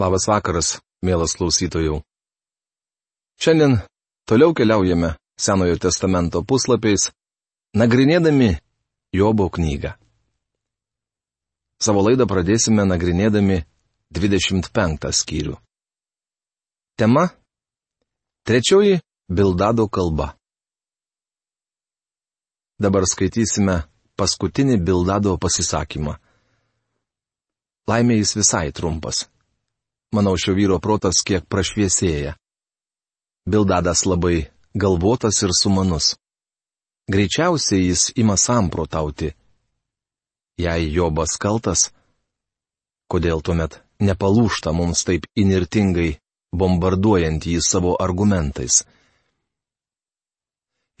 Labas vakaras, mielas klausytojų. Šiandien toliau keliaujame Senojo testamento puslapiais, nagrinėdami Jobo knygą. Savo laidą pradėsime nagrinėdami 25 skyrių. Tema - Trečioji Bildado kalba. Dabar skaitysime paskutinį Bildado pasisakymą. Laimė jis visai trumpas. Manau, šio vyro protas kiek prašviesėja. Bildadas labai galvotas ir sumanus. Greičiausiai jis ima samprotauti. Jei Jobas kaltas, kodėl tuomet nepalūšta mums taip inirtingai, bombarduojant jį savo argumentais?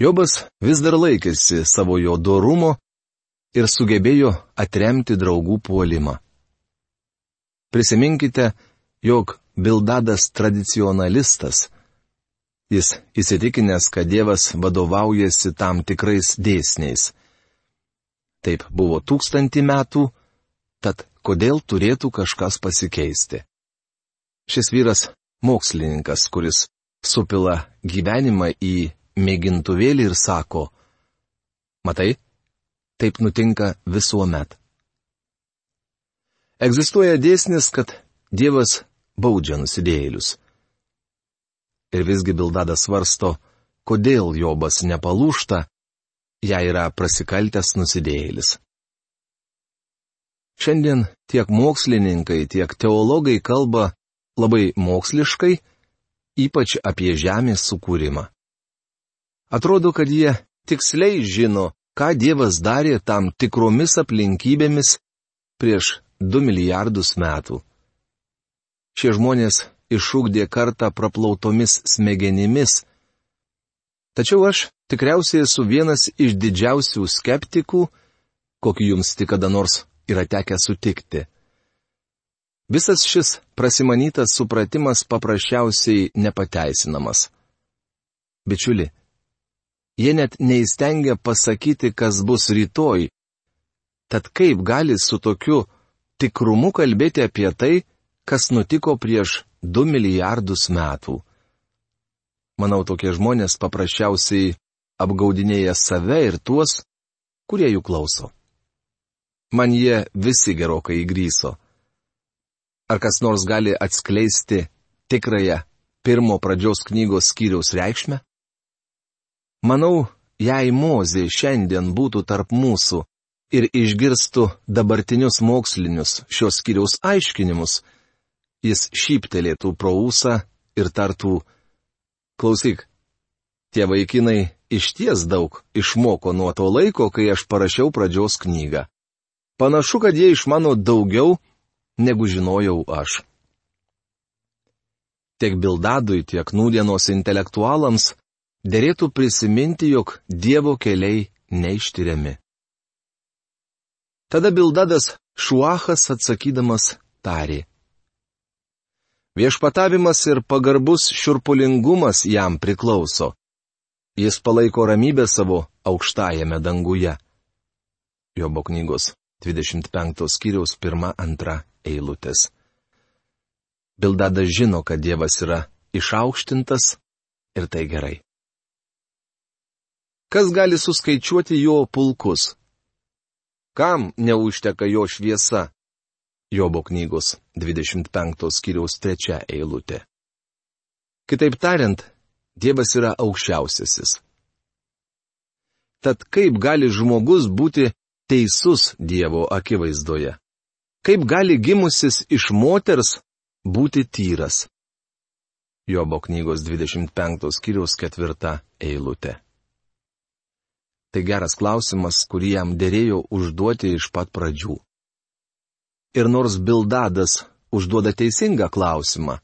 Jobas vis dar laikėsi savo jo dorumo ir sugebėjo atremti draugų puolimą. Prisiminkite, jog Bildadas tradicionalistas. Jis įsitikinęs, kad Dievas vadovaujasi tam tikrais dėsniais. Taip buvo tūkstantį metų, tad kodėl turėtų kažkas pasikeisti? Šis vyras - mokslininkas, kuris supila gyvenimą į mėgintuvėlį ir sako, Matai, taip nutinka visuomet. Egzistuoja dėsnis, kad Dievas baudžia nusidėjėlius. Ir visgi Bildadas svarsto, kodėl Jobas nepalūšta, jei yra prasikaltęs nusidėjėlis. Šiandien tiek mokslininkai, tiek teologai kalba labai moksliškai, ypač apie žemės sukūrimą. Atrodo, kad jie tiksliai žino, ką Dievas darė tam tikromis aplinkybėmis prieš 2 milijardus metų. Šie žmonės išūkdė kartą praplautomis smegenimis. Tačiau aš tikriausiai esu vienas iš didžiausių skeptikų, kokį jums tik kada nors yra tekę sutikti. Visas šis prasimanytas supratimas paprasčiausiai nepateisinamas. Bičiuli, jie net neįstengia pasakyti, kas bus rytoj. Tad kaip gali su tokiu tikrumu kalbėti apie tai, kas nutiko prieš 2 milijardus metų. Manau, tokie žmonės paprasčiausiai apgaudinėja save ir tuos, kurie jų klauso. Man jie visi gerokai įgryso. Ar kas nors gali atskleisti tikrąją pirmo pradžios knygos skyriaus reikšmę? Manau, jei Mozė šiandien būtų tarp mūsų ir išgirstų dabartinius mokslinius šios skyriaus aiškinimus, jis šyptelėtų pro ūsą ir tartų, klausyk, tie vaikinai iš ties daug išmoko nuo to laiko, kai aš parašiau pradžios knygą. Panašu, kad jie išmano daugiau, negu žinojau aš. Tiek Bildadui, tiek nūdienos intelektualams dėrėtų prisiminti, jog Dievo keliai neištyriami. Tada Bildadas Šuachas atsakydamas tarė. Viešpatavimas ir pagarbus širpulingumas jam priklauso. Jis palaiko ramybę savo aukštajame danguje. Jobo knygos 25 skyriaus 1-2 eilutės. Bildadas žino, kad Dievas yra išaukštintas ir tai gerai. Kas gali suskaičiuoti jo pulkus? Kam neužteka jo šviesa? Jobo knygos 25 skyriaus 3 eilutė. Kitaip tariant, Dievas yra aukščiausiasis. Tad kaip gali žmogus būti teisus Dievo akivaizdoje? Kaip gali gimusis iš moters būti tyras? Jobo knygos 25 skyriaus 4 eilutė. Tai geras klausimas, kurį jam dėrėjo užduoti iš pat pradžių. Ir nors Bildadas užduoda teisingą klausimą,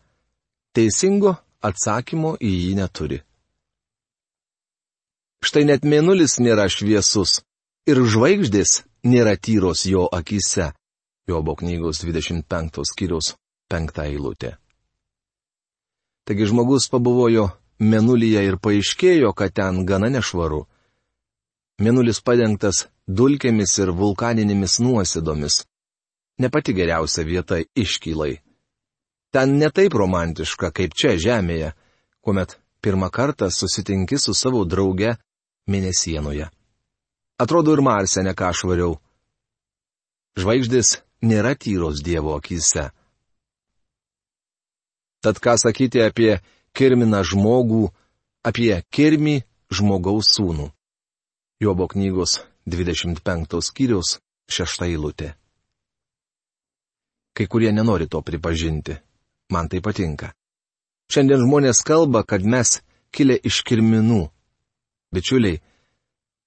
teisingo atsakymo į jį neturi. Štai net mėnulis nėra šviesus ir žvaigždės nėra tyros jo akise. Jobo knygos 25 skyriaus 5 eilutė. Taigi žmogus pabuvojo mėnulyje ir paaiškėjo, kad ten gana nešvaru. Mėnulis padengtas dulkėmis ir vulkaninėmis nuosėdomis ne pati geriausia vieta iškylai. Ten netaip romantiška kaip čia žemėje, kuomet pirmą kartą susitinki su savo drauge mėnesienoje. Atrodo ir Marse ne ką švariau. Žvaigždės nėra tyros Dievo akise. Tad ką sakyti apie kirminą žmogų, apie kirmį žmogaus sūnų. Jobo knygos 25 skyriaus 6 eilutė. Kai kurie nenori to pripažinti. Man tai patinka. Šiandien žmonės kalba, kad mes kilę iš kirminų. Bičiuliai,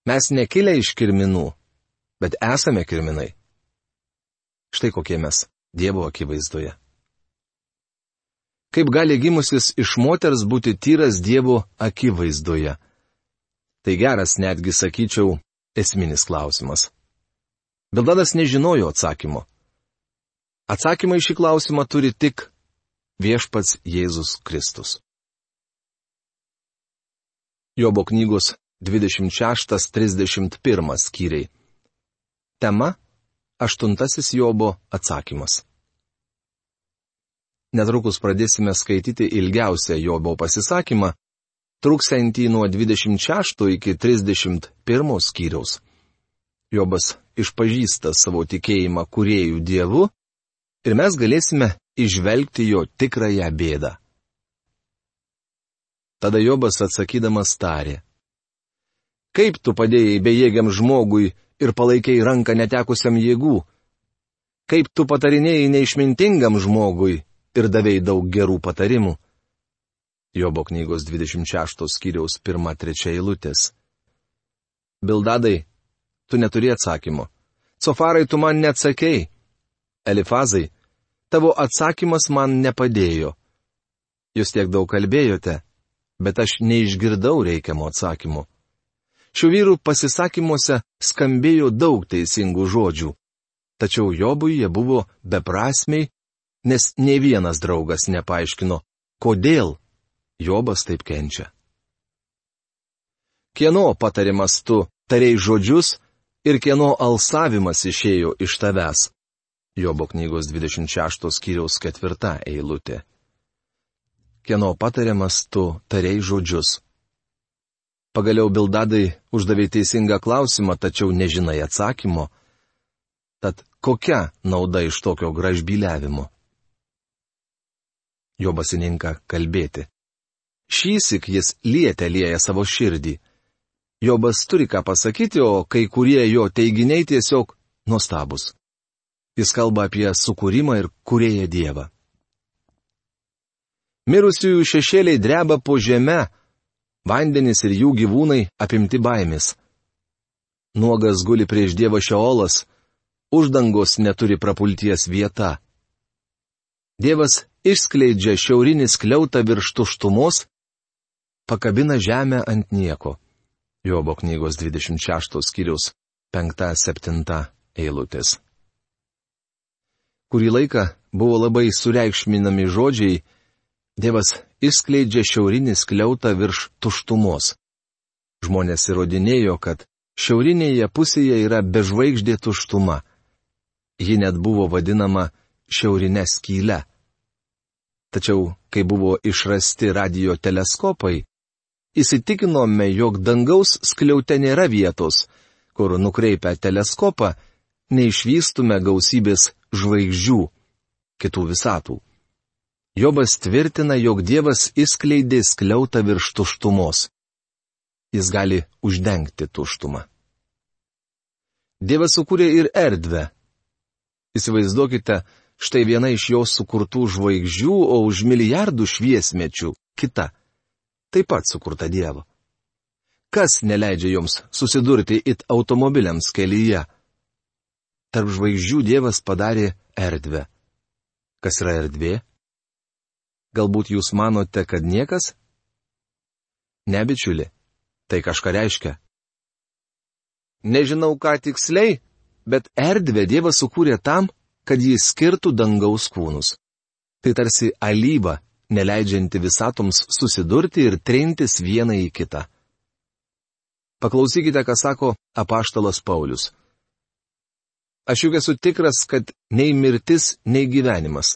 mes nekilę iš kirminų, bet esame kirminai. Štai kokie mes Dievo akivaizdoje. Kaip gali gimusis iš moters būti tyras Dievo akivaizdoje? Tai geras, netgi sakyčiau, esminis klausimas. Bildadas nežinojo atsakymo. Atsakymą į šį klausimą turi tik viešpats Jėzus Kristus. Jobo knygos 26-31 skyriai. Tema - aštuntasis Jobo atsakymas. Netrukus pradėsime skaityti ilgiausią Jobo pasisakymą, truksantį nuo 26 iki 31 skyriaus. Jobas išpažįsta savo tikėjimą kuriejų dievu ir mes galėsime išvelgti jo tikrąją bėdą. Tada Jobas atsakydamas tarė. Kaip tu padėjai bejėgiam žmogui ir palaikiai ranką netekusiam jėgų? Kaip tu patarinėjai neišmintingam žmogui ir davėjai daug gerų patarimų? Jobo knygos 26 skyriaus 1-3 eilutės. Bildadai, tu neturi atsakymo. Sofarai, tu man neatsakėjai. Elifazai, tavo atsakymas man nepadėjo. Jūs tiek daug kalbėjote, bet aš neišgirdau reikiamo atsakymo. Šių vyrų pasisakymuose skambėjo daug teisingų žodžių, tačiau Jobui jie buvo beprasmiai, nes ne vienas draugas nepaaiškino, kodėl Jobas taip kenčia. Kieno patarimas tu tariai žodžius ir kieno alsavimas išėjo iš tavęs? Jobo knygos 26 skyriaus ketvirta eilutė. Kieno patariamas tu tariai žodžius? Pagaliau Bildadai uždavė teisingą klausimą, tačiau nežinai atsakymo. Tad kokia nauda iš tokio gražbyliavimo? Jo basininka kalbėti. Šįsik jis lietė lieja savo širdį. Jobas turi ką pasakyti, o kai kurie jo teiginiai tiesiog nuostabus. Jis kalba apie sukūrimą ir kurėję Dievą. Mirusiųjų šešėliai dreba po žemę, vandenys ir jų gyvūnai apimti baimės. Nuogas guli prieš Dievo šeolas, uždangos neturi prapulties vieta. Dievas išskleidžia šiaurinį skliautą virš tuštumos pakabina žemę ant nieko. Jobo knygos 26 skyrius 5-7 eilutės. Kurį laiką buvo labai sureikšminami žodžiai, Dievas išskleidžia šiaurinį skliautą virš tuštumos. Žmonės įrodinėjo, kad šiaurinėje pusėje yra bežvaigždė tuštuma. Ji net buvo vadinama šiaurinė skyle. Tačiau, kai buvo išrasti radio teleskopai, įsitikinome, jog dangaus skliaute nėra vietos, kur nukreipę teleskopą neišvystume gausybės žvaigždžių, kitų visatų. Jobas tvirtina, jog Dievas įskleidė skliautą virš tuštumos. Jis gali uždengti tuštumą. Dievas sukūrė ir erdvę. Įsivaizduokite, štai viena iš jos sukurtų žvaigždžių, o už milijardų šviesmečių kita taip pat sukurta Dievo. Kas neleidžia joms susidurti it automobiliams kelyje? Tarp žvaigždžių Dievas padarė erdvę. Kas yra erdvė? Galbūt jūs manote, kad niekas? Ne, bičiuli, tai kažką reiškia. Nežinau ką tiksliai, bet erdvę Dievas sukūrė tam, kad jis skirtų dangaus kūnus. Tai tarsi alyba neleidžianti visatoms susidurti ir trintis vieną į kitą. Paklausykite, ką sako apaštalas Paulius. Aš juk esu tikras, kad nei mirtis, nei gyvenimas,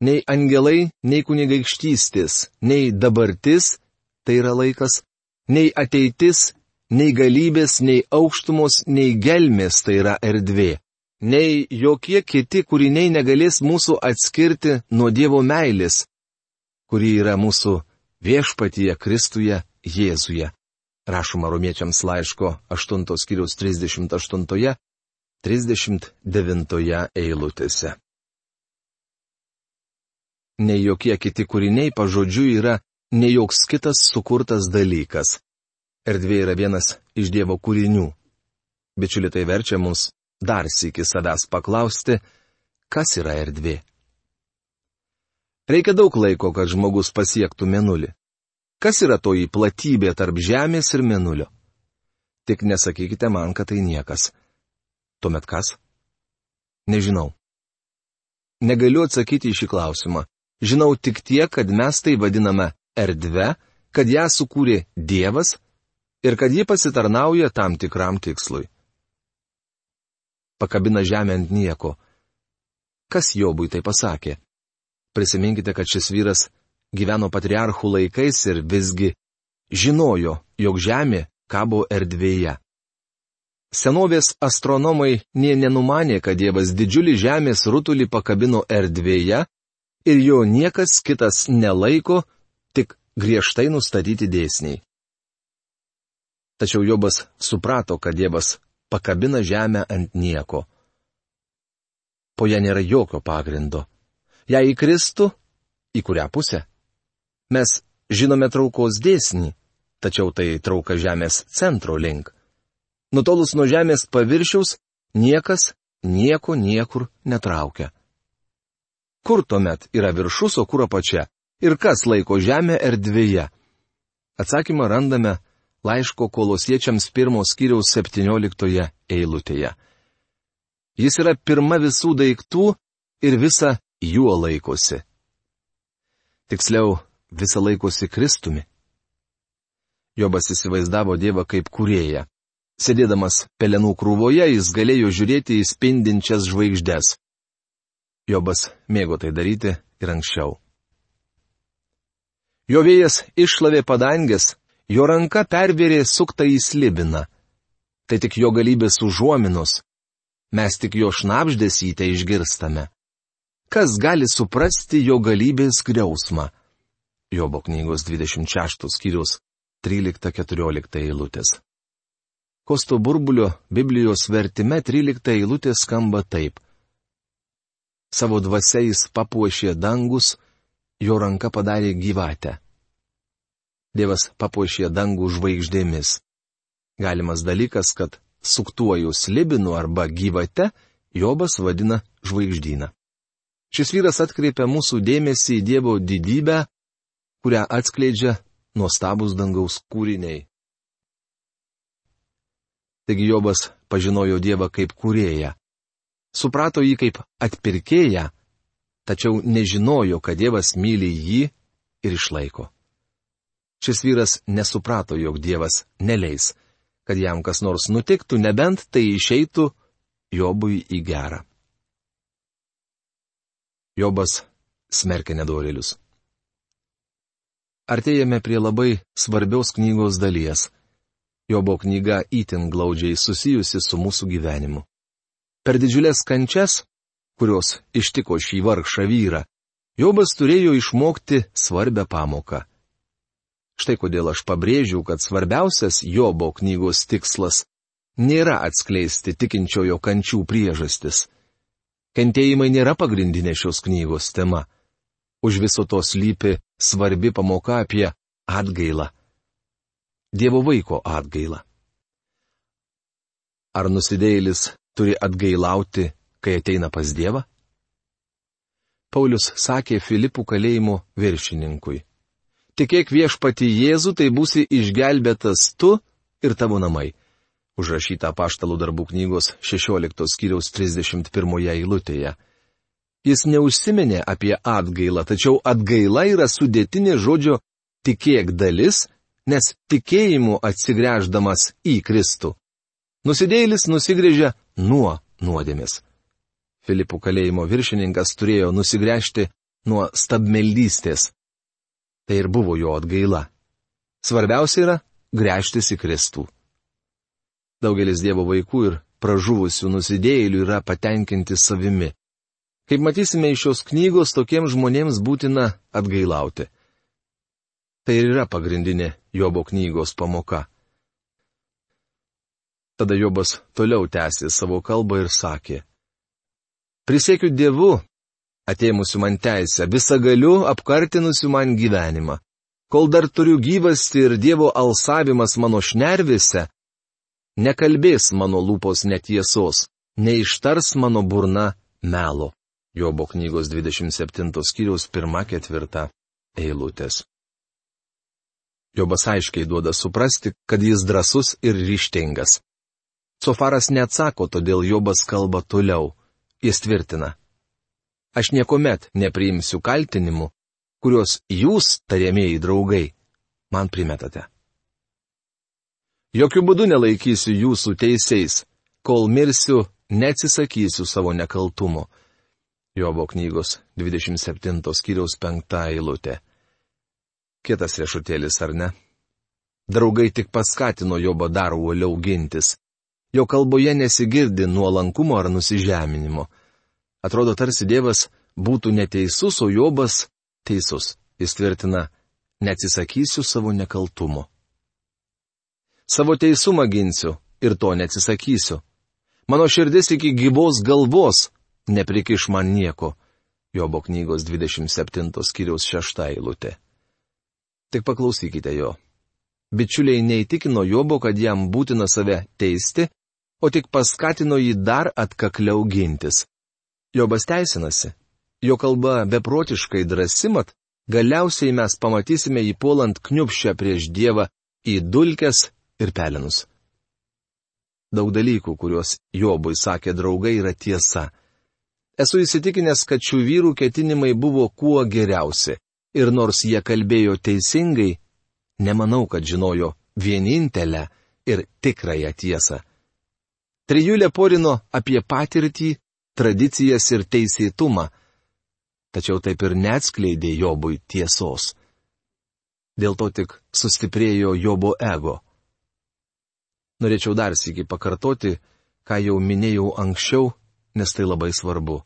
nei angelai, nei kunigaikštystis, nei dabartis, tai yra laikas, nei ateitis, nei galybės, nei aukštumos, nei gelmės, tai yra erdvė, nei jokie kiti kūriniai negalės mūsų atskirti nuo Dievo meilės, kuri yra mūsų viešpatyje Kristuje Jėzuje. Rašoma romiečiams laiško 8 skiriaus 38 39 eilutėse. Ne jokie kiti kūriniai pažodžiu yra ne joks kitas sukurtas dalykas. Erdvė yra vienas iš Dievo kūrinių. Bičiuliai tai verčia mus dar sėki savęs paklausti, kas yra erdvė. Reikia daug laiko, kad žmogus pasiektų menulį. Kas yra toji platybė tarp žemės ir menulio? Tik nesakykite man, kad tai niekas. Tuomet kas? Nežinau. Negaliu atsakyti į šį klausimą. Žinau tik tiek, kad mes tai vadiname erdve, kad ją sukūrė Dievas ir kad ji pasitarnauja tam tikram tikslui. Pakabina žemę ant nieko. Kas Jobui tai pasakė? Prisiminkite, kad šis vyras gyveno patriarchų laikais ir visgi žinojo, jog Žemė kabo erdvėje. Senovės astronomai nie nenumanė, kad Dievas didžiulį Žemės rutulį pakabino erdvėje ir jo niekas kitas nelaiko, tik griežtai nustatyti dėsniai. Tačiau Jobas suprato, kad Dievas pakabina Žemę ant nieko. Po ją nėra jokio pagrindo. Jei įkristų, į kurią pusę? Mes žinome traukos dėsnį, tačiau tai trauka Žemės centro link. Nutolus nuo Žemės paviršiaus, niekas nieko niekur netraukia. Kur tuomet yra viršus, o kur apačia? Ir kas laiko Žemę erdvėje? Atsakymą randame laiško kolosiečiams pirmos kiriaus 17 eilutėje. Jis yra pirma visų daiktų ir visa juo laikosi. Tiksliau, visą laikosi Kristumi. Jobas įsivaizdavo Dievą kaip kurėją. Sėdėdamas pelenų krūvoje jis galėjo žiūrėti į spindinčias žvaigždės. Jobas mėgo tai daryti ir anksčiau. Jo vėjas iššlavė padangės, jo ranka pervėrė suktą į slibiną. Tai tik jo galybės užuominos. Mes tik jo šnapždėsyte išgirstame. Kas gali suprasti jo galybės griausmą? Jobo knygos 26 skyrius 13-14 eilutės. Kosto burbulio Biblijos vertime 13 eilutė skamba taip. Savo dvasia jis papuošė dangus, jo ranka padarė gyvatę. Dievas papuošė dangų žvaigždėmis. Galimas dalykas, kad suktuoju slibinu arba gyvate, Jobas vadina žvaigždyną. Šis vyras atkreipia mūsų dėmesį į Dievo didybę kurią atskleidžia nuostabus dangaus kūriniai. Taigi Jobas pažinojo Dievą kaip kūrėją. Suprato jį kaip atpirkėją, tačiau nežinojo, kad Dievas myli jį ir išlaiko. Šis vyras nesuprato, jog Dievas neleis, kad jam kas nors nutiktų, nebent tai išeitų Jobui į gerą. Jobas smerkia nedorėlius. Artėjame prie labai svarbiaus knygos dalies. Jobo knyga įtin glaudžiai susijusi su mūsų gyvenimu. Per didžiulės kančias, kurios ištiko šį vargšą vyrą, Jobas turėjo išmokti svarbę pamoką. Štai kodėl aš pabrėžiu, kad svarbiausias Jobo knygos tikslas nėra atskleisti tikinčiojo kančių priežastis. Kentėjimai nėra pagrindinė šios knygos tema. Už viso to slypi svarbi pamoka apie atgailą. Dievo vaiko atgailą. Ar nusidėjėlis turi atgailauti, kai ateina pas Dievą? Paulius sakė Filipų kalėjimo viršininkui. Tikėk viešpati Jėzų, tai būsi išgelbėtas tu ir tavo namai. Užrašyta paštalų darbų knygos 16 skyriaus 31 eilutėje. Jis neužsiminė apie atgailą, tačiau atgaila yra sudėtinė žodžio tikėk dalis, nes tikėjimu atsigręždamas į Kristų. Nusidėjėlis nusigrėžia nuo nuodėmis. Filipų kalėjimo viršininkas turėjo nusigręžti nuo stabmeldystės. Tai ir buvo jo atgaila. Svarbiausia yra grėžtis į Kristų. Daugelis Dievo vaikų ir pražuvusių nusidėjėlių yra patenkinti savimi. Kaip matysime iš šios knygos, tokiems žmonėms būtina atgailauti. Tai ir yra pagrindinė Jobo knygos pamoka. Tada Jobas toliau tęsė savo kalbą ir sakė. Prisiekiu Dievu, atėmusiu man teisę, visą galiu apkartinusiu man gyvenimą. Kol dar turiu gyvasti ir Dievo alsavimas mano šnervėse, nekalbės mano lūpos netiesos, neištars mano burna melo. Jobo knygos 27 skyriaus 1-4 eilutės. Jobas aiškiai duoda suprasti, kad jis drasus ir ryštingas. Sofaras neatsako, todėl Jobas kalba toliau. Jis tvirtina. Aš niekuomet nepriimsiu kaltinimų, kuriuos jūs, tariamieji draugai, man primetate. Jokių būdų nelaikysiu jūsų teisėjais, kol mirsiu, neatsisakysiu savo nekaltumo. Jobo knygos 27 skyriaus 5 eilutė. Kietas riešutėlis, ar ne? Draugai tik paskatino Jobo dar uoliau gintis jo kalboje nesigirdi nuolankumo ar nusižeminimo. Atrodo, tarsi Dievas būtų neteisus, o Jobas teisus. Jis tvirtina, neatsisakysiu savo nekaltumo. Savo teisumą ginsiu ir to neatsisakysiu. Mano širdis iki gyvos galvos neprikiš man nieko. Jobo knygos 27 skyriaus 6 eilutė. Tik paklausykite jo. Bičiuliai neįtikino Jobo, kad jam būtina save teisti, o tik paskatino jį dar atkakliau gintis. Jobas teisinasi. Jo kalba beprotiškai drąsimat, galiausiai mes pamatysime jį puolant kniupščią prieš Dievą į dulkes ir pelenus. Daug dalykų, kuriuos Jobui sakė draugai, yra tiesa. Esu įsitikinęs, kad šių vyrų ketinimai buvo kuo geriausi, ir nors jie kalbėjo teisingai, nemanau, kad žinojo vienintelę ir tikrąją tiesą. Trijulė porino apie patirtį, tradicijas ir teisėtumą, tačiau taip ir neatskleidė Jobui tiesos. Dėl to tik sustiprėjo Jobo ego. Norėčiau dar sėki pakartoti, ką jau minėjau anksčiau, nes tai labai svarbu.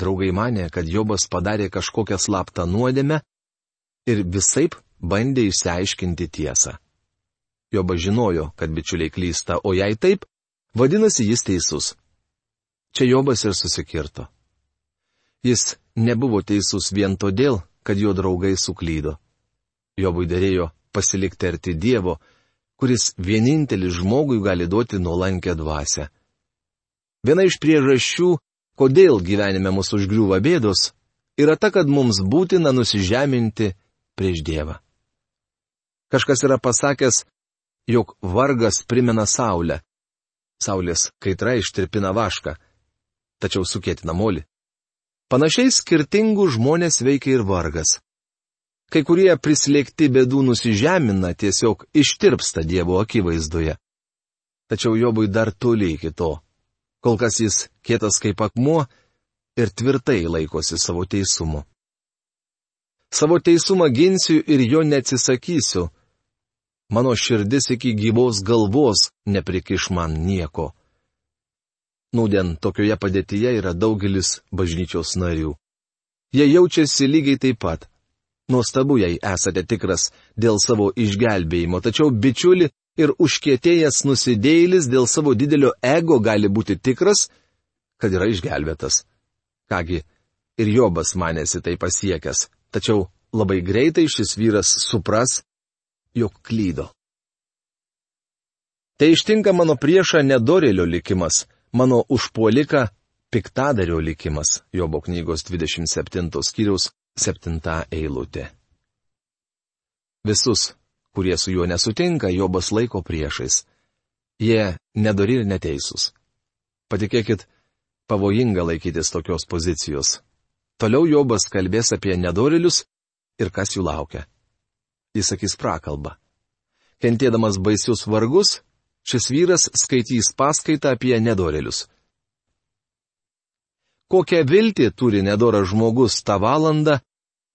Draugai mane, kad Jobas padarė kažkokią slaptą nuodėmę ir visaip bandė išsiaiškinti tiesą. Jobas žinojo, kad bičiuliai klysta, o jei taip, Vadinasi, jis teisus. Čia Jobas ir susikirto. Jis nebuvo teisus vien todėl, kad jo draugai suklydo. Jobui dėrėjo pasilikti arti Dievo, kuris vienintelis žmogui gali duoti nuolankę dvasę. Viena iš priežasčių, kodėl gyvenime mūsų užgriūva bėdos, yra ta, kad mums būtina nusižeminti prieš Dievą. Kažkas yra pasakęs, jog vargas primena Saulę, Saulės kaitra ištirpina vašką, tačiau sukėtina molį. Panašiai skirtingų žmonės veikia ir vargas. Kai kurie prislėgti bėdų nusižemina, tiesiog ištirpsta Dievo akivaizdoje. Tačiau Jobui dar toli iki to. Kol kas jis kietas kaip akmuo ir tvirtai laikosi savo teisumu. Savo teisumą ginsiu ir jo neatsisakysiu, mano širdis iki gyvos galvos neprikiš man nieko. Nūdien tokioje padėtyje yra daugelis bažnyčios narių. Jie jaučiasi lygiai taip pat. Nuostabu, jei esate tikras dėl savo išgelbėjimo, tačiau bičiuli ir užkietėjęs nusidėjėlis dėl savo didelio ego gali būti tikras, kad yra išgelbėtas. Kągi, ir Jobas manėsi tai pasiekęs, tačiau labai greitai šis vyras supras, jog klydo. Tai ištinka mano priešą nedorėlio likimas, mano užpuolika piktadario likimas, Jobo knygos 27 skyriaus 7 eilutė. Visus, kurie su juo nesutinka, Jobas laiko priešais. Jie nedori ir neteisūs. Patikėkit, pavojinga laikytis tokios pozicijos. Toliau Jobas kalbės apie nedorilius ir kas jų laukia jis sakys prakalbą. Kentėdamas baisius vargus, šis vyras skaitys paskaitą apie nedorelius. Kokią viltį turi nedoras žmogus tą valandą,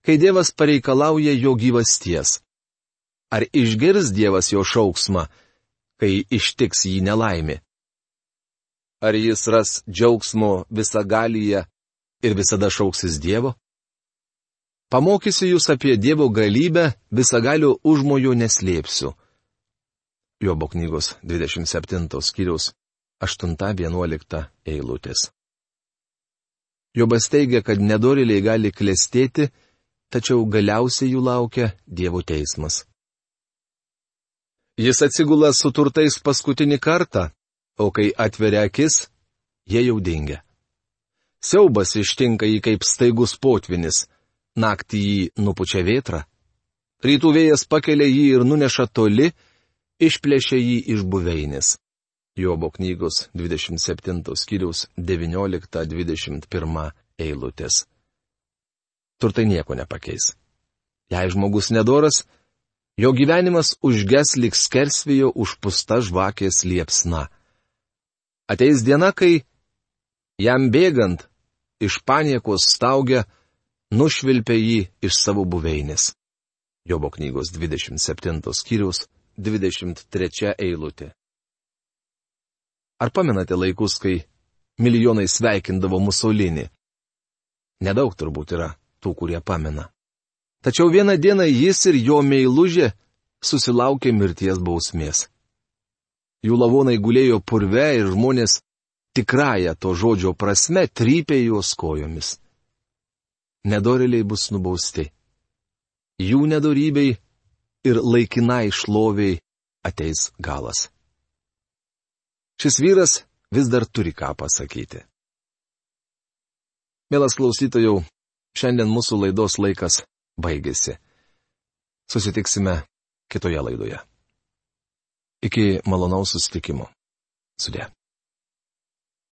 kai Dievas pareikalauja jo gyvasties? Ar išgirs Dievas jo šauksmą, kai ištiks jį nelaimė? Ar jis ras džiaugsmo visagalyje ir visada šauksis Dievo? Pamokysiu jūs apie Dievo galybę, visagalio užmojo neslėpsiu. Jobo knygos 27 skyriaus 8-11 eilutės. Jobas teigia, kad nedoriliai gali klestėti, tačiau galiausiai jų laukia Dievo teismas. Jis atsigula su turtais paskutinį kartą, o kai atveria akis, jie jau dingia. Siaubas ištinka jį kaip staigus potvinis naktį jį nupučia vėtra, rytų vėjas pakelia jį ir nuneša toli, išplėšia jį iš buveinės. Jobo knygos 27 skyriaus 19-21 eilutės. Turtai nieko nepakeis. Jei žmogus nedoras, jo gyvenimas užges lik skersvijo užpusta žvakės liepsna. Ateis diena, kai jam bėgant iš paniekos staugia, nušvilpė jį iš savo buveinės. Jobo knygos 27 skyrius 23 eilutė. Ar pamenate laikus, kai milijonai sveikindavo Musolinį? Nedaug turbūt yra tų, kurie pamena. Tačiau vieną dieną jis ir jo meilužė susilaukė mirties bausmės. Jų lavonai gulėjo purve ir žmonės tikrąją to žodžio prasme trypė juos kojomis nedoriliai bus nubausti. Jų nedorybei ir laikinai šloviai ateis galas. Šis vyras vis dar turi ką pasakyti. Mielas klausytojų, šiandien mūsų laidos laikas baigėsi. Susitiksime kitoje laidoje. Iki malonaus susitikimo. Sudė.